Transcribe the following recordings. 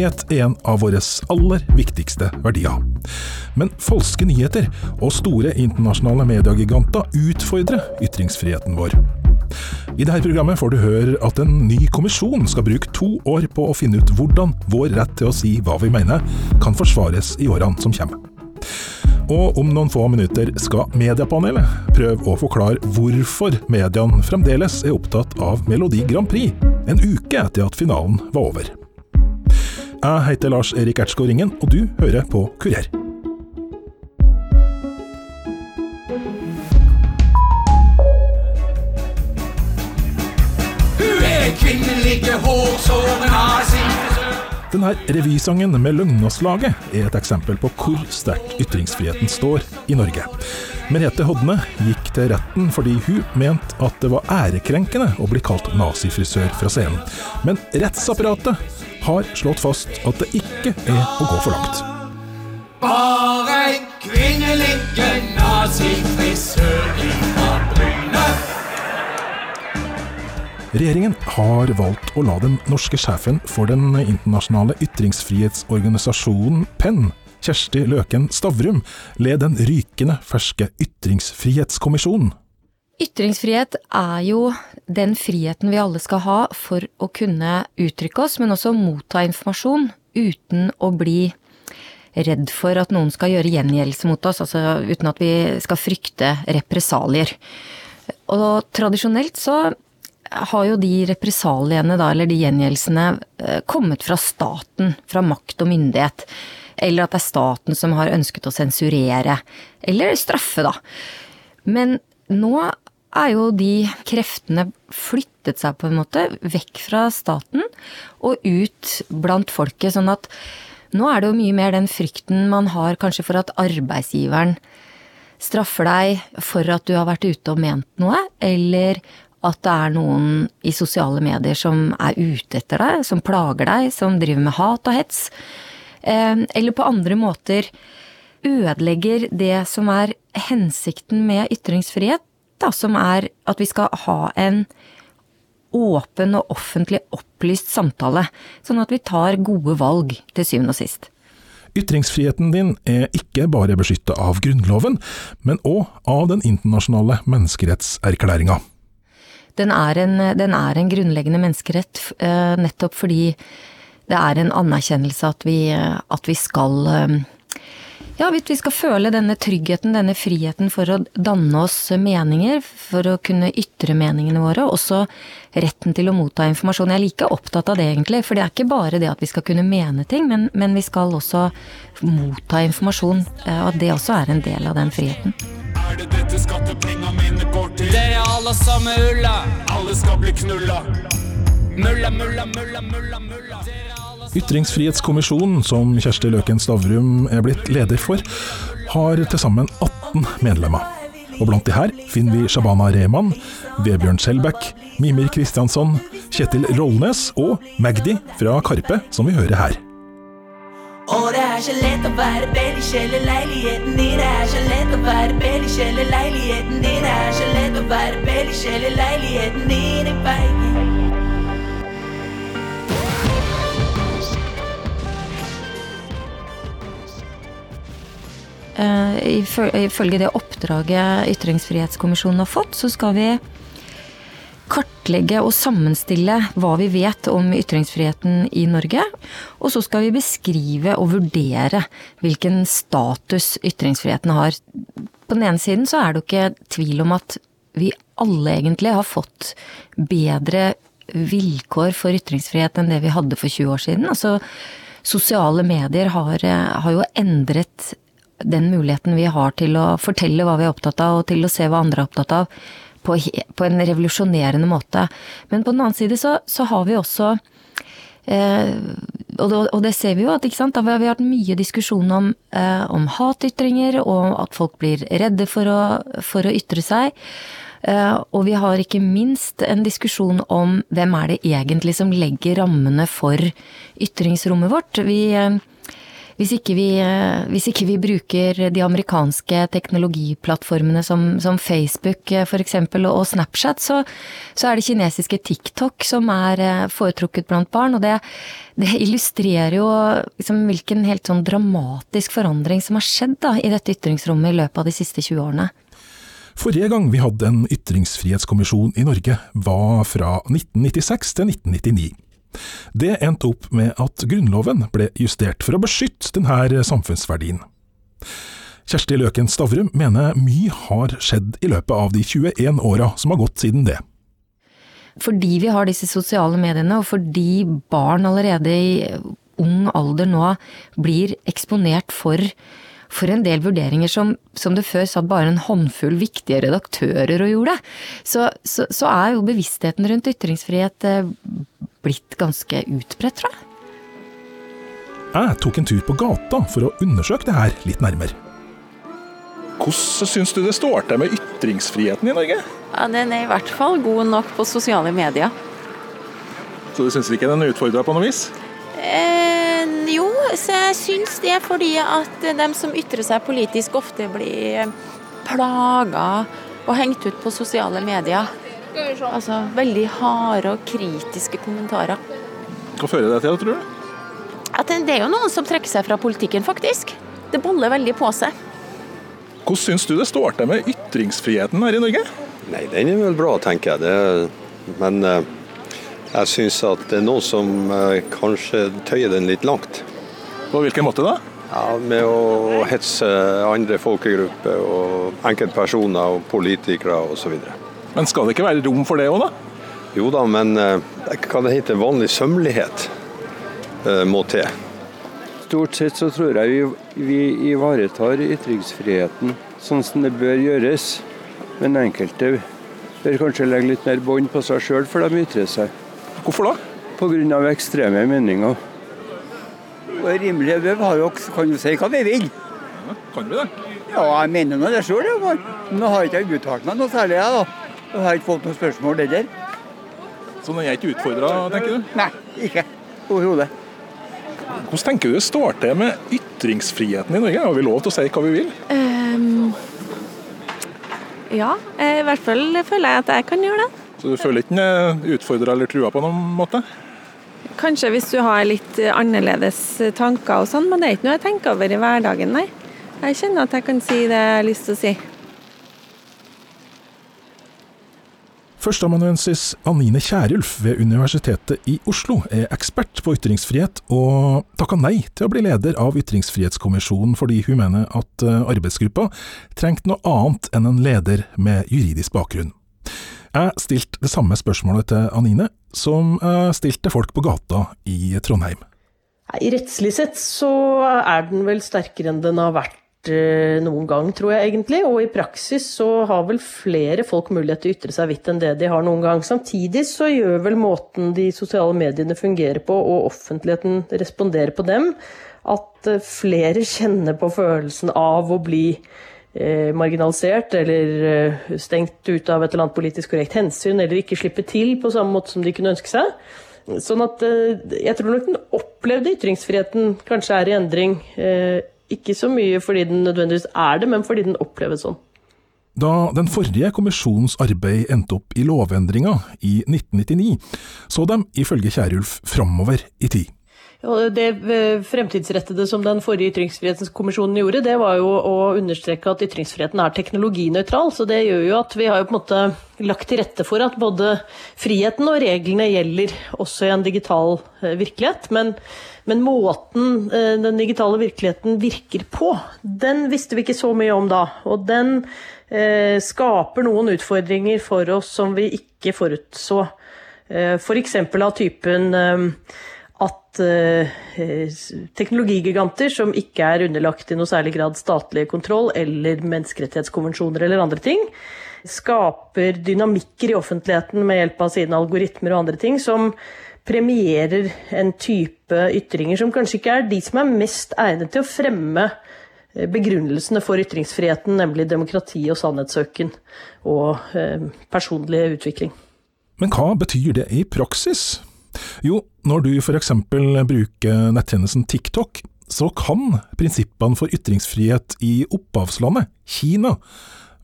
Ytringsfrihet er en av våre aller viktigste verdier. Men falske nyheter og store internasjonale mediegiganter utfordrer ytringsfriheten vår. I dette programmet får du høre at en ny kommisjon skal bruke to år på å finne ut hvordan vår rett til å si hva vi mener, kan forsvares i årene som kommer. Og om noen få minutter skal Mediepanelet prøve å forklare hvorfor mediene fremdeles er opptatt av Melodi Grand Prix, en uke etter at finalen var over. Jeg heter Lars Erik Ertskog Ringen, og du hører på Kurer. Er. Denne revysangen med Løgnaslaget er et eksempel på hvor sterkt ytringsfriheten står i Norge. Merete Hodne gikk til retten fordi hun mente at det var ærekrenkende å bli kalt nazifrisør fra scenen. Men rettsapparatet har slått fast at det ikke er å gå for langt. Bare en kvinnelig nazifrisør ifra Bryne. Regjeringen har valgt å la den norske sjefen for den internasjonale ytringsfrihetsorganisasjonen PEN, Kjersti Løken Stavrum, lede den rykende ferske Ytringsfrihetskommisjonen. Ytringsfrihet er jo den friheten vi alle skal ha for å kunne uttrykke oss, men også motta informasjon uten å bli redd for at noen skal gjøre gjengjeldelse mot oss, altså uten at vi skal frykte represalier. Og tradisjonelt så har jo de represaliene, da, eller de gjengjeldelsene, eh, kommet fra staten, fra makt og myndighet. Eller at det er staten som har ønsket å sensurere, eller straffe, da. Men nå er jo de kreftene flyttet seg på en måte vekk fra staten og ut blant folket, sånn at nå er det jo mye mer den frykten man har kanskje for at arbeidsgiveren straffer deg for at du har vært ute og ment noe, eller at det er noen i sosiale medier som er ute etter deg, som plager deg, som driver med hat og hets. Eh, Eller på andre måter ødelegger det som er hensikten med ytringsfrihet, da, som er at vi skal ha en åpen og offentlig opplyst samtale, sånn at vi tar gode valg til syvende og sist. Ytringsfriheten din er ikke bare beskytta av Grunnloven, men òg av den internasjonale menneskerettserklæringa. Den er en, den er en grunnleggende menneskerett eh, nettopp fordi det er en anerkjennelse at vi, at vi skal ja, vi skal føle denne tryggheten, denne friheten for å danne oss meninger, for å kunne ytre meningene våre, og også retten til å motta informasjon. Jeg er like opptatt av det, egentlig, for det er ikke bare det at vi skal kunne mene ting, men, men vi skal også motta informasjon, eh, og at det også er en del av den friheten. Er det dette skattepenga mine går til? Dere er alle samme ulla. Alle skal bli knulla. Mulla, mulla, mulla, mulla, mulla. Ytringsfrihetskommisjonen, som Kjersti Løken Stavrum er blitt leder for, har til sammen 18 medlemmer. Og blant de her finner vi Shabana Rehman, Vebjørn Selbekk, Mimir Kristiansson, Kjetil Rollnes og Magdi fra Karpe, som vi hører her. Og det er så lett å være baby, i leiligheten din. Det er så lett å være baby, i leiligheten din. Det er så lett å være baby, i leiligheten din i Bergen. Ifølge det oppdraget Ytringsfrihetskommisjonen har fått, så skal vi kartlegge og sammenstille hva vi vet om ytringsfriheten i Norge. Og så skal vi beskrive og vurdere hvilken status ytringsfriheten har. På den ene siden så er det jo ikke tvil om at vi alle egentlig har fått bedre vilkår for ytringsfrihet enn det vi hadde for 20 år siden. Altså, sosiale medier har, eh, har jo endret den muligheten vi har til å fortelle hva vi er opptatt av, og til å se hva andre er opptatt av, på, på en revolusjonerende måte. Men på den annen side så, så har vi også eh, og, det, og det ser vi jo, at ikke sant? da har hatt mye diskusjon om, eh, om hatytringer, og at folk blir redde for å, for å ytre seg. Eh, og vi har ikke minst en diskusjon om hvem er det egentlig som legger rammene for ytringsrommet vårt. Vi, eh, hvis ikke vi, eh, hvis ikke vi bruker de amerikanske teknologiplattformene som, som Facebook eh, f.eks. og Snapchat, så, så, er det kinesiske TikTok som er eh, foretrukket blant barn. Og det, det illustrerer jo liksom hvilken helt sånn dramatisk forandring som har skjedd da, i dette ytringsrommet i løpet av de siste 20 årene. Forrige gang vi hadde en ytringsfrihetskommisjon i Norge, var fra 1996 til 1999. Det endte opp med at Grunnloven ble justert for å beskytte denne samfunnsverdien. Kjersti Løken Stavrum mener mye har skjedd i løpet av de 21 åra som har gått siden det. Fordi vi har disse sosiale mediene, og fordi barn allerede i ung alder nå blir eksponert for for en del vurderinger som, som det før satt bare en håndfull viktige redaktører og gjorde, så, så, så er jo bevisstheten rundt ytringsfrihet eh, blitt ganske utbredt, tror jeg. Jeg tok en tur på gata for å undersøke det her litt nærmere. Hvordan syns du det står til med ytringsfriheten i Norge? Ja, Den er i hvert fall god nok på sosiale medier. Så du syns ikke den er utfordra på noe vis? Eh, jo, så jeg syns det er fordi at de som ytrer seg politisk ofte blir plaga og hengt ut på sosiale medier. Altså veldig harde og kritiske kommentarer. Hva fører det til, tror du? At det er jo noen som trekker seg fra politikken, faktisk. Det boller veldig på seg. Hvordan syns du det står til med ytringsfriheten her i Norge? Nei, Den er vel bra, tenker jeg. Det, men uh, jeg syns at det er noen som uh, kanskje tøyer den litt langt. På hvilken måte da? Ja, Med å hetse andre folkegrupper og enkeltpersoner og politikere osv. Men skal det ikke være rom for det òg, da? Jo da, men hva eh, det heter vanlig sømmelighet eh, må til. Stort sett så tror jeg vi, vi ivaretar ytringsfriheten sånn som det bør gjøres. Men enkelte bør kanskje legge litt mer bånd på seg sjøl for de ytrer seg. Hvorfor da? Pga. ekstreme meninger. Rimelig vi har jo, kan jo si hva vi vil. Ja, kan vi det? Ja, jeg mener nå det sjøl. Nå har jeg ikke uttalt meg noe særlig, jeg da. Jeg har ikke fått noen spørsmål heller. Så den er ikke utfordra, tenker du? Nei, ikke overhodet. Hvordan tenker du det står til med ytringsfriheten i Norge? Har vi lov til å si hva vi vil? Um, ja, i hvert fall føler jeg at jeg kan gjøre det. Så du føler ikke den er utfordra eller trua på noen måte? Kanskje hvis du har litt annerledes tanker og sånn, men det er ikke noe jeg tenker over i hverdagen, nei. Jeg kjenner at jeg kan si det jeg har lyst til å si. Førsteamanuensis Anine Kierulf ved Universitetet i Oslo er ekspert på ytringsfrihet, og takka nei til å bli leder av Ytringsfrihetskommisjonen fordi hun mener at eh, arbeidsgruppa trengte noe annet enn en leder med juridisk bakgrunn. Jeg stilte det samme spørsmålet til Anine som jeg stilte folk på gata i Trondheim. I rettslig sett så er den vel sterkere enn den har vært noen gang, tror jeg egentlig. Og i praksis så har vel flere folk mulighet til å ytre seg vidt enn det de har noen gang. Samtidig så gjør vel måten de sosiale mediene fungerer på, og offentligheten responderer på dem, at eh, flere kjenner på følelsen av å bli eh, marginalisert eller eh, stengt ut av et eller annet politisk korrekt hensyn, eller ikke slippe til på samme måte som de kunne ønske seg. Sånn at eh, jeg tror nok den opplevde ytringsfriheten kanskje er i endring. Ikke så mye fordi den nødvendigvis er det, men fordi den oppleves sånn. Da den forrige kommisjonens arbeid endte opp i lovendringa i 1999, så de ifølge Kierulf framover i tid. Ja, det eh, fremtidsrettede som den forrige ytringsfrihetskommisjonen gjorde, det var jo å understreke at ytringsfriheten er teknologinøytral. Så det gjør jo at vi har jo på en måte lagt til rette for at både friheten og reglene gjelder også i en digital eh, virkelighet. Men, men måten eh, den digitale virkeligheten virker på, den visste vi ikke så mye om da. Og den eh, skaper noen utfordringer for oss som vi ikke forutså. F.eks. For av typen eh, at eh, teknologigiganter som ikke er underlagt i noe særlig grad statlig kontroll eller menneskerettighetskonvensjoner eller andre ting, skaper dynamikker i offentligheten med hjelp av sine algoritmer og andre ting som premierer en type ytringer som kanskje ikke er de som er mest egnet til å fremme eh, begrunnelsene for ytringsfriheten, nemlig demokrati og sannhetssøken og eh, personlig utvikling. Men hva betyr det i praksis? Jo, når du f.eks. bruker nettjenesten TikTok, så kan prinsippene for ytringsfrihet i opphavslandet, Kina,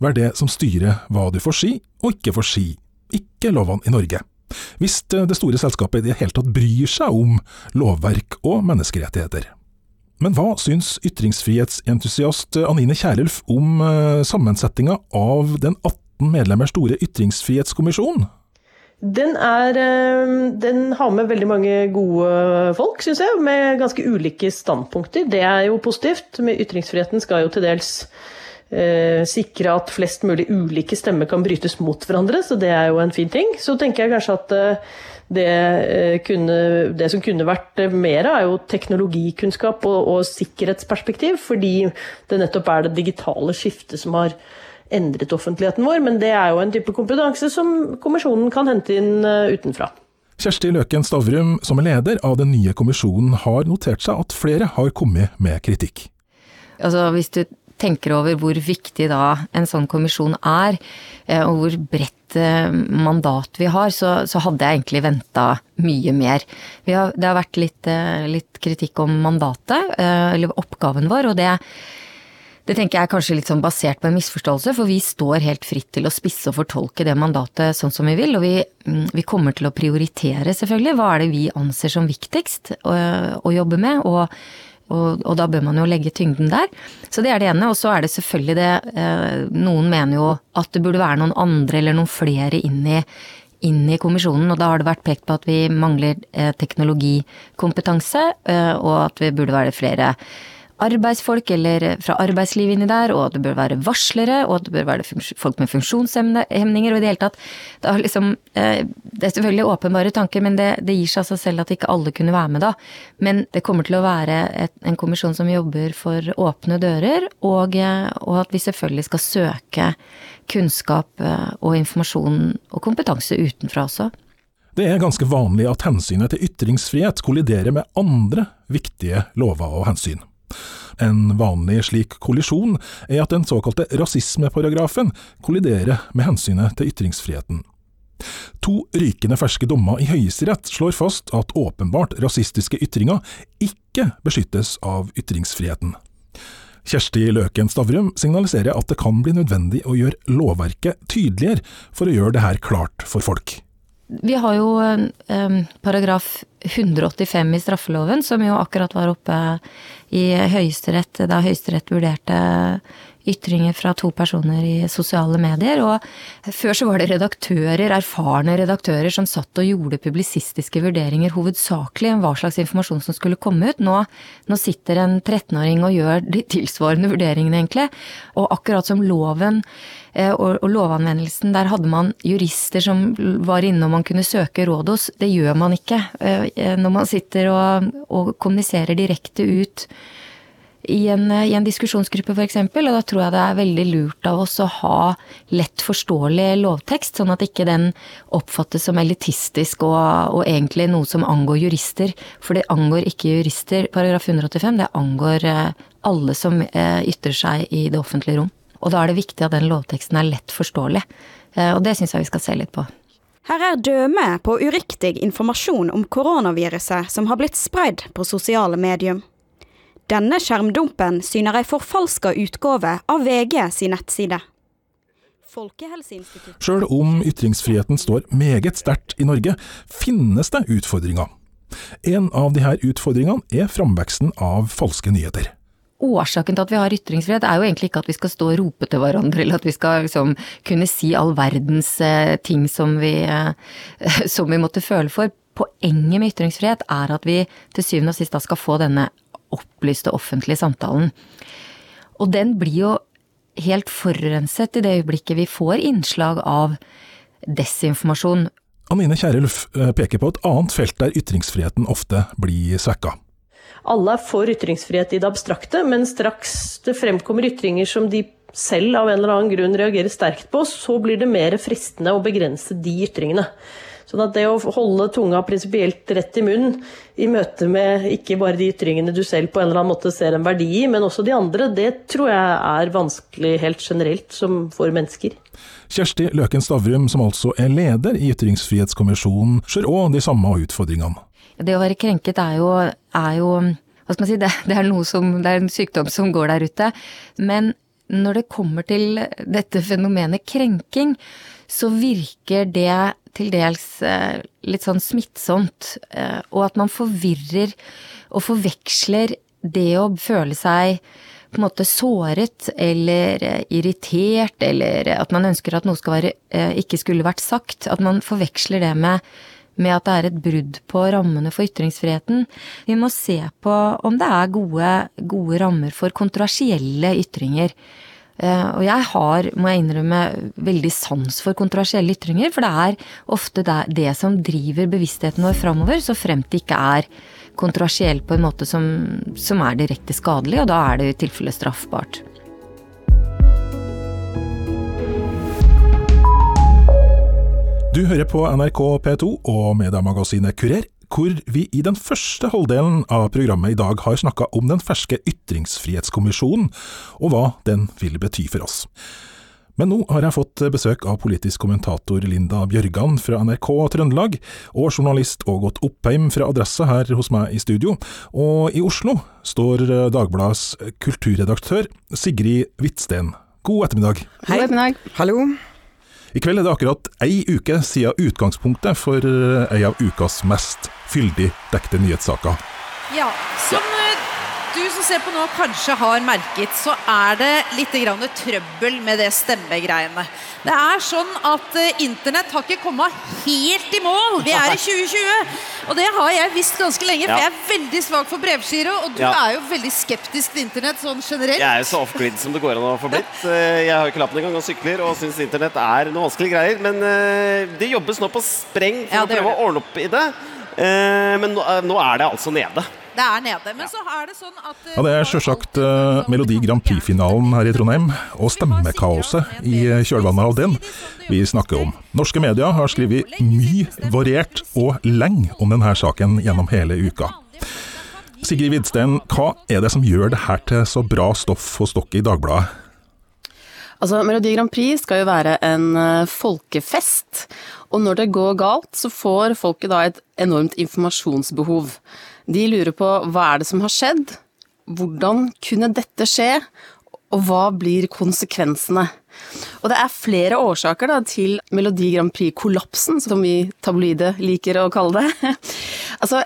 være det som styrer hva du får si og ikke får si, ikke lovene i Norge. Hvis det store selskapet i det hele tatt bryr seg om lovverk og menneskerettigheter. Men hva syns ytringsfrihetsentusiast Anine Kierulf om eh, sammensetninga av den 18 medlemmer store ytringsfrihetskommisjonen? Den, er, eh, den har med veldig mange gode folk, syns jeg, med ganske ulike standpunkter. Det er jo positivt. Ytringsfriheten skal jo til dels eh, sikre at flest mulig ulike stemmer kan brytes mot hverandre, så det er jo en fin ting. Så tenker jeg kanskje at eh, det, eh, kunne, det, som kunne vært mer av, er jo teknologikunnskap og, og, sikkerhetsperspektiv, fordi det nettopp er det digitale skiftet som har endret offentligheten vår. Men det er jo en type kompetanse som kommisjonen kan hente inn eh, utenfra. Kjersti Løken Stavrum, som er leder av den nye kommisjonen, har notert seg at flere har kommet med kritikk. Altså, hvis du tenker over hvor viktig da en sånn kommisjon er, eh, og hvor bredt eh, mandat vi har, så, så hadde jeg egentlig venta mye mer. Har, det har vært litt, eh, litt, kritikk om mandatet, eller oppgaven vår, og det det tenker jeg er kanskje litt sånn basert på en misforståelse, for vi står helt fritt til å spisse og fortolke det mandatet sånn som vi vil, og vi, mm, vi kommer til å prioritere, selvfølgelig. Hva er det vi anser som viktigst å, å jobbe med? og og, og, da bør man jo legge tyngden der. Så det er det ene. Og så er det selvfølgelig det eh, Noen mener jo at det burde være noen andre eller noen flere inn i, inn i kommisjonen. Og da har det vært pekt på at vi mangler eh, teknologikompetanse, eh, og at vi burde være flere arbeidsfolk eller fra arbeidslivet inni der, og det bør være varslere, og det bør være folk med funksjonshemninger, og i det hele tatt det er, liksom, eh, det er selvfølgelig åpenbare tanker, men det, det, gir seg av seg selv at ikke alle kunne være med da. Men det kommer til å være et, en kommisjon som jobber for åpne dører, og, eh, og at vi selvfølgelig skal søke kunnskap eh, og informasjon og kompetanse utenfra også. Det er ganske vanlig at hensynet til ytringsfrihet kolliderer med andre viktige lover og hensyn. En vanlig slik kollisjon er at den såkalte rasismeparagrafen kolliderer med hensynet til ytringsfriheten. To rykende ferske dommer i Høyesterett slår fast at åpenbart rasistiske ytringer ikke beskyttes av ytringsfriheten. Kjersti Løken Stavrum signaliserer at det kan bli nødvendig å gjøre lovverket tydeligere for å gjøre det her klart for folk. Vi har jo um, paragraf 185 i straffeloven, som jo akkurat var oppe i Høyesterett da Høyesterett vurderte ytringer fra to personer i sosiale medier. Og før så var det redaktører, erfarne redaktører, som satt og gjorde publisistiske vurderinger hovedsakelig om hva slags informasjon som skulle komme ut. Nå, nå sitter en 13-åring og gjør de tilsvarende vurderingene, egentlig. Og akkurat som loven eh, og, lovanvendelsen, der hadde man jurister som var inne og man kunne søke råd hos. Det gjør man ikke eh, når man sitter og, og kommuniserer direkte ut i en, i en diskusjonsgruppe f.eks., og da tror jeg det er veldig lurt av oss å ha lett forståelig lovtekst, sånn at ikke den oppfattes som elitistisk og, og egentlig noe som angår jurister. For det angår ikke jurister, paragraf 185, det angår eh, alle som eh, ytrer seg i det offentlige rom. Og da er det viktig at den lovteksten er lett forståelig. Eh, og det syns jeg vi skal se litt på. Her er døme på uriktig informasjon om koronaviruset som har blitt spredd på sosiale medium. Denne skjermdumpen syner ei forfalska utgave av VG sin nettside. Sjøl om ytringsfriheten står meget sterkt i Norge, finnes det utfordringer. En av disse utfordringene er framveksten av falske nyheter. Årsaken til at vi har ytringsfrihet er jo egentlig ikke at vi skal stå og rope til hverandre, eller at vi skal liksom kunne si all verdens eh, ting som vi, eh, som vi måtte føle for. Poenget med ytringsfrihet er at vi til syvende og sist da skal få denne opplyste offentlige samtalen. Og den blir jo helt forurenset i det øyeblikket vi får innslag av desinformasjon. Anine Kierulf eh, peker på et annet felt der ytringsfriheten ofte blir svekka. Alle er for ytringsfrihet i det abstrakte, men straks det fremkommer ytringer som de selv av en eller annen grunn reagerer sterkt på, så blir det mer fristende å begrense de ytringene. Sånn at det å holde tunga prinsipielt rett i munnen i møte med ikke bare de ytringene du selv på en eller annen måte ser en verdi i, men også de andre, det tror jeg er vanskelig helt generelt som for mennesker. Kjersti Løken Stavrum, som altså er leder i Ytringsfrihetskommisjonen, ser òg de samme utfordringene. Det å være krenket er jo, er jo hva skal man si, det, det, er noe som, det er en sykdom som går der ute. Men når det kommer til dette fenomenet krenking, så virker det til dels eh, litt sånn smittsomt. Eh, og at man forvirrer og forveksler det å føle seg på en måte såret eller eh, irritert, eller at man ønsker at noe skal være, ikke skulle vært sagt. At man forveksler det med med at det er et brudd på rammene for ytringsfriheten. Vi må se på om det er gode, gode rammer for kontroversielle ytringer. Eh, og jeg har, må jeg innrømme, veldig sans for kontroversielle ytringer, for det er ofte det, som driver bevisstheten vår framover, så fremt det ikke er kontroversiell på en måte som, som er direkte skadelig, og da er det i tilfelle straffbart. Du hører på NRK P2 og mediemagasinet Kurer, hvor vi i den første halvdelen av programmet i dag har snakka om den ferske Ytringsfrihetskommisjonen, og hva den vil bety for oss. Men nå har jeg fått besøk av politisk kommentator Linda Bjørgan fra NRK Trøndelag, og journalist Ågot Oppheim fra Adresse her hos meg i studio. Og i Oslo står Dagbladets kulturredaktør Sigrid Hvitsten. God ettermiddag. Hei. God ettermiddag. Hallo. I kveld er det akkurat ei uke siden utgangspunktet for eh, ei av ukas mest fyldig dekte nyhetssaker. Ja, som eh, du som ser på nå kanskje har merket, så er det litt trøbbel med det stemmegreiene. Det er sånn at uh, internett har ikke kommet helt i mål. Vi er i 2020. Og det har jeg visst ganske lenge, for jeg er veldig svak for brevgiro. Og du ja. er jo veldig skeptisk til internett sånn generelt. Jeg er jo så off-grid som det går an å få blitt. Eh, jeg har jo ikke lappen engang og sykler og syns internett er noe vanskelige greier. Men uh, det jobbes nå på spreng for ja, å prøve å ordne opp i det. Men nå er det altså nede. Det er nede. Men så er det sånn at Ja, Det er sjølsagt uh, Melodi Grand Prix-finalen her i Trondheim, og stemmekaoset i kjølvannet av den vi snakker om. Norske medier har skrevet mye variert og lenge om denne saken gjennom hele uka. Sigrid Hvidsten, hva er det som gjør det her til så bra stoff hos dere i Dagbladet? Altså, Melodi Grand Prix skal jo være en folkefest, og når det går galt, så får folket da et enormt informasjonsbehov. De lurer på hva er det som har skjedd, hvordan kunne dette skje, og hva blir konsekvensene? Og det er flere årsaker da, til Melodi Grand Prix-kollapsen, som vi tabloide liker å kalle det. altså,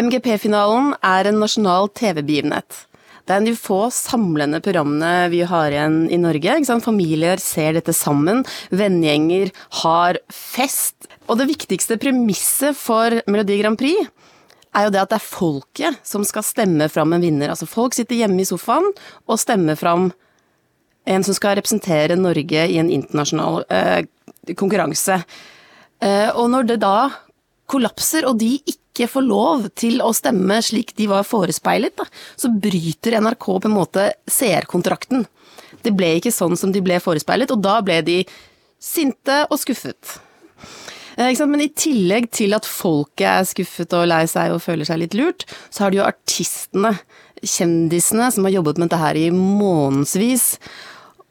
MGP-finalen er en nasjonal TV-begivenhet. Det er en de få samlende programmene vi har igjen i Norge. Familier ser dette sammen, vennegjenger har fest. Og det viktigste premisset for Melodi Grand Prix er jo det at det er folket som skal stemme fram en vinner. Altså folk sitter hjemme i sofaen og stemmer fram en som skal representere Norge i en internasjonal eh, konkurranse. Eh, og når det da kollapser, og de ikke får lov til å stemme slik de var forespeilet, da, så bryter NRK på en måte seerkontrakten. Det ble ikke sånn som de ble forespeilet, og da ble de sinte og skuffet. Eh, Men i tillegg til at folket er skuffet og lei seg og føler seg litt lurt, så har du jo artistene, kjendisene, som har jobbet med dette her i månedsvis,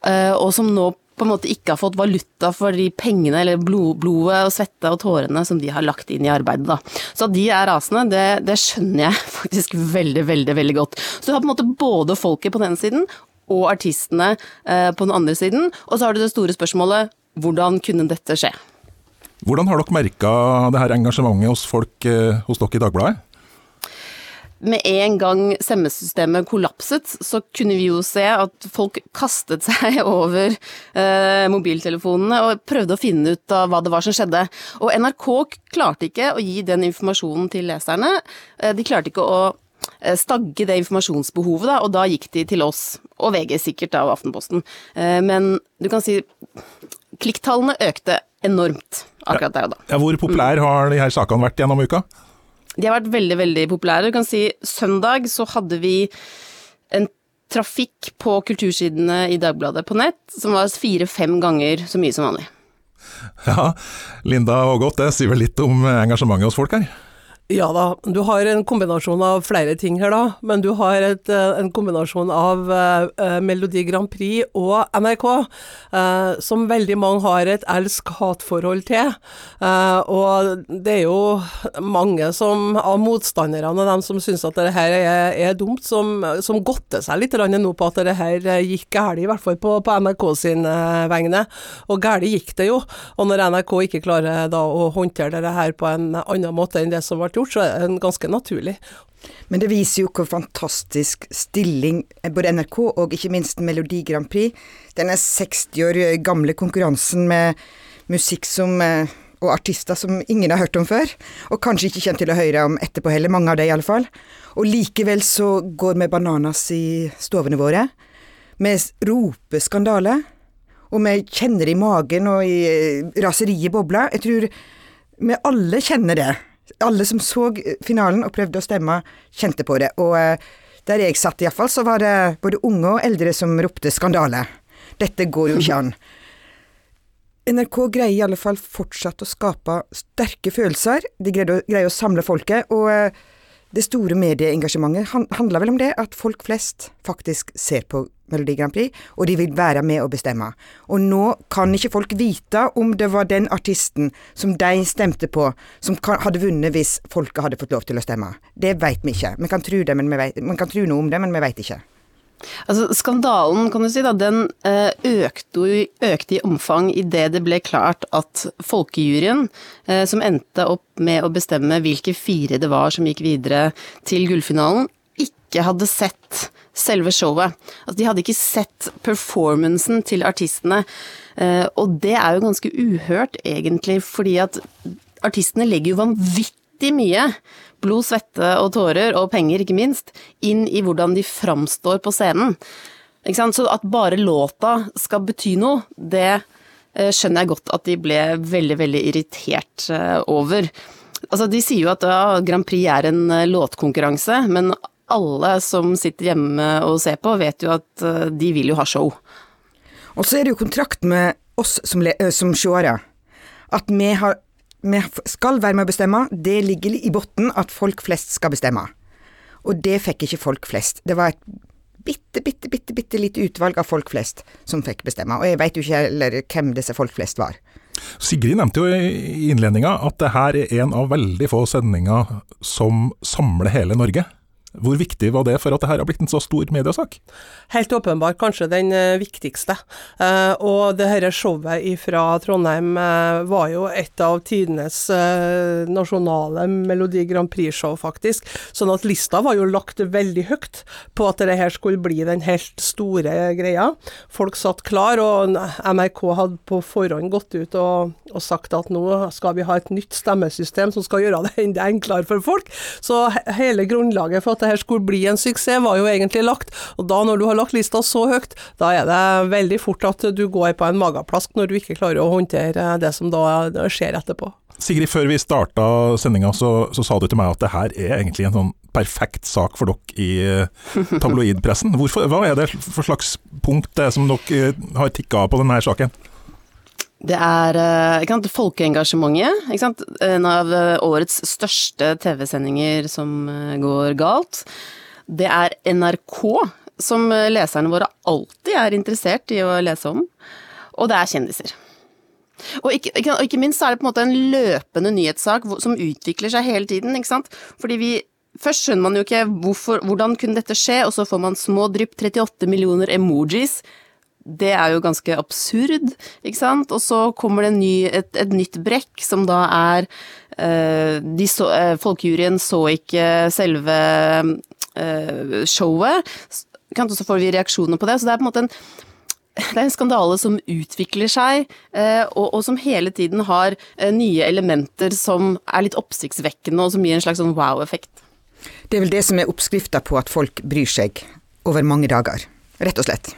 eh, og som nå på en måte ikke har fått valuta for de pengene eller blod, blodet og svette og tårene som de har lagt inn i arbeidet. Da. Så at de er rasende, det, det, skjønner jeg faktisk veldig, veldig veldig godt. Så du har på en måte både folket på den siden og artistene eh, på den andre siden, og så har du det store spørsmålet hvordan kunne dette skje? Hvordan har dere merka det her engasjementet hos folk eh, hos dere i Dagbladet? Med en gang stemmesystemet kollapset, så kunne vi jo se at folk kastet seg over eh, mobiltelefonene og prøvde å finne ut av hva det var som skjedde. Og NRK klarte ikke å gi den informasjonen til leserne. Eh, de klarte ikke å eh, stagge det informasjonsbehovet, da, og da gikk de til oss, og VG sikkert da, og Aftenposten. Men du kan si klikktallene økte enormt akkurat der og da. Ja, hvor populære har de her sakene vært gjennom uka? De har vært veldig, veldig populære. Du kan si søndag så hadde vi en trafikk på kultursidene i Dagbladet på nett som var fire-fem ganger så mye som vanlig. Ja, Linda Ågot, det sier vel litt om engasjementet hos folk her? Ja da, du har en kombinasjon av flere ting her da, men du har et, eh, en kombinasjon av uh, Melodi Grand Prix og NRK, uh, som veldig mange har et elsk-hat-forhold til. Uh, og det er jo mange som, av motstanderne og dem som syns at dette er, er dumt, som, som godter seg litt nå på at dette gikk galt, i hvert fall på, på NRK sin vegne. Og galt gikk det jo. Og når NRK ikke klarer da å håndtere dette her på en annen måte enn det som ble gjort, så er den ganske naturlig. Men det viser jo hvor fantastisk stilling både NRK og ikke minst Melodi Grand Prix, denne 60 år gamle konkurransen med musikk som eh, og artister som ingen har hørt om før, og kanskje ikke kommer til å høre om etterpå heller, mange av dem iallfall. Og likevel så går vi bananas i stovene våre. Vi roper skandale, og vi kjenner det i magen og i eh, raseriet bobler. Jeg tror vi alle kjenner det alle som så finalen og prøvde å stemme, kjente på det. Og eh, der jeg satt iallfall, så var det både unge og eldre som ropte 'skandale'. Dette går jo ikke an. NRK greier i alle fall fortsatt å skape sterke følelser. De greier å, greier å samle folket. og eh, det store medieengasjementet handler vel om det, at folk flest faktisk ser på Melodi Grand Prix, og de vil være med og bestemme. Og nå kan ikke folk vite om det var den artisten som de stemte på, som hadde vunnet hvis folket hadde fått lov til å stemme. Det vet vi ikke. Vi kan tro, det, vi vet, man kan tro noe om det, men vi vet ikke. Altså, skandalen kan du si da, den eh, økte, økte i omfang idet det ble klart at folkejuryen, eh, som endte opp med å bestemme hvilke fire det var som gikk videre til gullfinalen, ikke hadde sett selve showet. Altså, de hadde ikke sett performancen til artistene. Eh, og det er jo ganske uhørt, egentlig, fordi at artistene legger jo vanvittig mye blod, svette og tårer, og penger ikke minst, inn i hvordan de framstår på scenen. Så at bare låta skal bety noe, det eh, skjønner jeg godt at de ble veldig, veldig irritert eh, over. Altså, de sier jo at ja, Grand Prix er en låtkonkurranse, men alle som sitter hjemme og ser på, vet jo at eh, de vil jo ha show. Og så er det jo kontrakt med oss som, som seere. At vi, har, vi skal være med å bestemme. Det ligger i bunnen at folk flest skal bestemme. Og det fikk ikke folk flest. Det var et bitte, bitte, bitte, bitte lite utvalg av folk flest som fikk bestemme. Og jeg veit jo ikke heller hvem disse folk flest var. Sigrid nevnte jo i innledninga at det her er en av veldig få sendinger som samler hele Norge. Hvor viktig var det for at det har blitt en så stor mediesak? Helt åpenbart kanskje den eh, viktigste. Eh, og det dette showet fra Trondheim eh, var jo et av tidenes nasjonale Melodi Grand Prix-show, faktisk. Sånn at lista var jo lagt veldig høyt på at det her skulle bli den helt store greia. Folk satt klar, og NRK hadde på forhånd gått ut og, og sagt at nå skal vi ha et nytt stemmesystem som skal gjøre det enklere for folk. Så hele grunnlaget for at det her skulle bli en suksess, var jo egentlig lagt. Og da, når du har lagt lista så høyt, da er det veldig fort at du går på en mageplask når du ikke klarer å håndtere det som da skjer etterpå. Sigrid, før vi starta sendinga, så, så, sa du til meg at det her er egentlig en sånn perfekt sak for dere i eh, tabloidpressen. Hvorfor, hva er det for slags punkt det som dere eh, har tikka av på denne saken? Det er eh, sant, folkeengasjementet. En av eh, årets største TV-sendinger som eh, går galt. Det er NRK, som leserne våre alltid er interessert i å lese om. Og det er kjendiser. Og ikke, ikke, ikke minst er det på en måte en løpende nyhetssak som utvikler seg hele tiden. Fordi vi Først skjønner man jo ikke hvorfor, hvordan kunne dette skje, og så får man små drypp 38 millioner emojis det er jo ganske absurd, ikke sant. Og så kommer det ny, et, et, nytt brekk, som da er uh, så, uh, Folkejuryen så ikke selve uh, showet. Og så får vi reaksjoner på det. Så det er på en måte en det er en skandale som utvikler seg, og, og som hele tiden har nye elementer som er litt oppsiktsvekkende, og som gir en slags sånn wow-effekt. Det er vel det som er oppskrifta på at folk bryr seg over mange dager, rett og slett.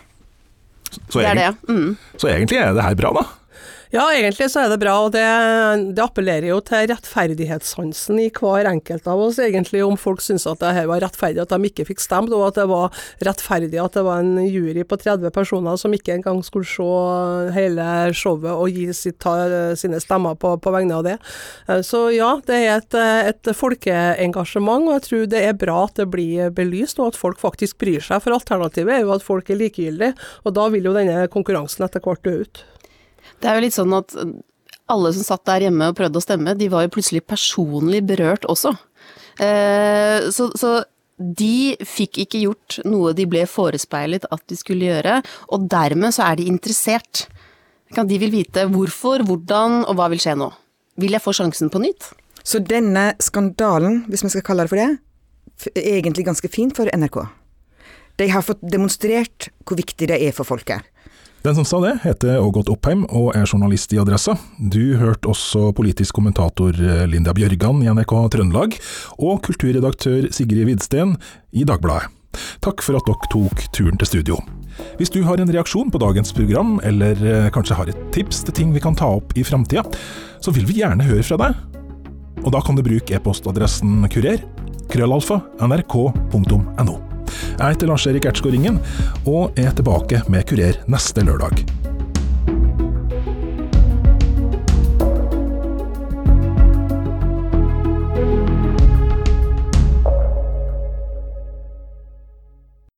Så, det er det. Mm. så egentlig er det her bra, da? Ja, egentlig så er det bra, og det, det appellerer jo til rettferdighetssansen i hver enkelt av oss, egentlig, om folk syns at det her var rettferdig at de ikke fikk stemt, og at det var rettferdig at det var en jury på 30 personer som ikke engang skulle se hele showet og gi sitt, ta, sine stemmer på, på, vegne av det. Eh, så ja, det er et, et folkeengasjement, og jeg tror det er bra at det blir belyst, og at folk faktisk bryr seg, for alternativet er jo at folk er likegyldige, og da vil jo denne konkurransen etter hvert dø ut. Det er jo litt sånn at alle som satt der hjemme og prøvde å stemme, de var jo plutselig personlig berørt også. Eh, så, så de fikk ikke gjort noe de ble forespeilet at de skulle gjøre, og dermed så er de interessert. De vil vite hvorfor, hvordan og hva vil skje nå. Vil jeg få sjansen på nytt? Så denne skandalen, hvis vi skal kalle det for det, er egentlig ganske fin for NRK. De har fått demonstrert hvor viktig det er for folket. Den som sa det, heter Ågot Oppheim og er journalist i Adressa. Du hørte også politisk kommentator eh, Linda Bjørgan i NRK Trøndelag, og kulturredaktør Sigrid Vidsten i Dagbladet. Takk for at dere tok turen til studio. Hvis du har en reaksjon på dagens program, eller eh, kanskje har et tips til ting vi kan ta opp i framtida, så vil vi gjerne høre fra deg. Og da kan du bruke e-postadressen kurer, krøllalfa, nrk.no. Jeg heter Lars-Erik Ertsgaard Ringen, og er tilbake med Kurer neste lørdag.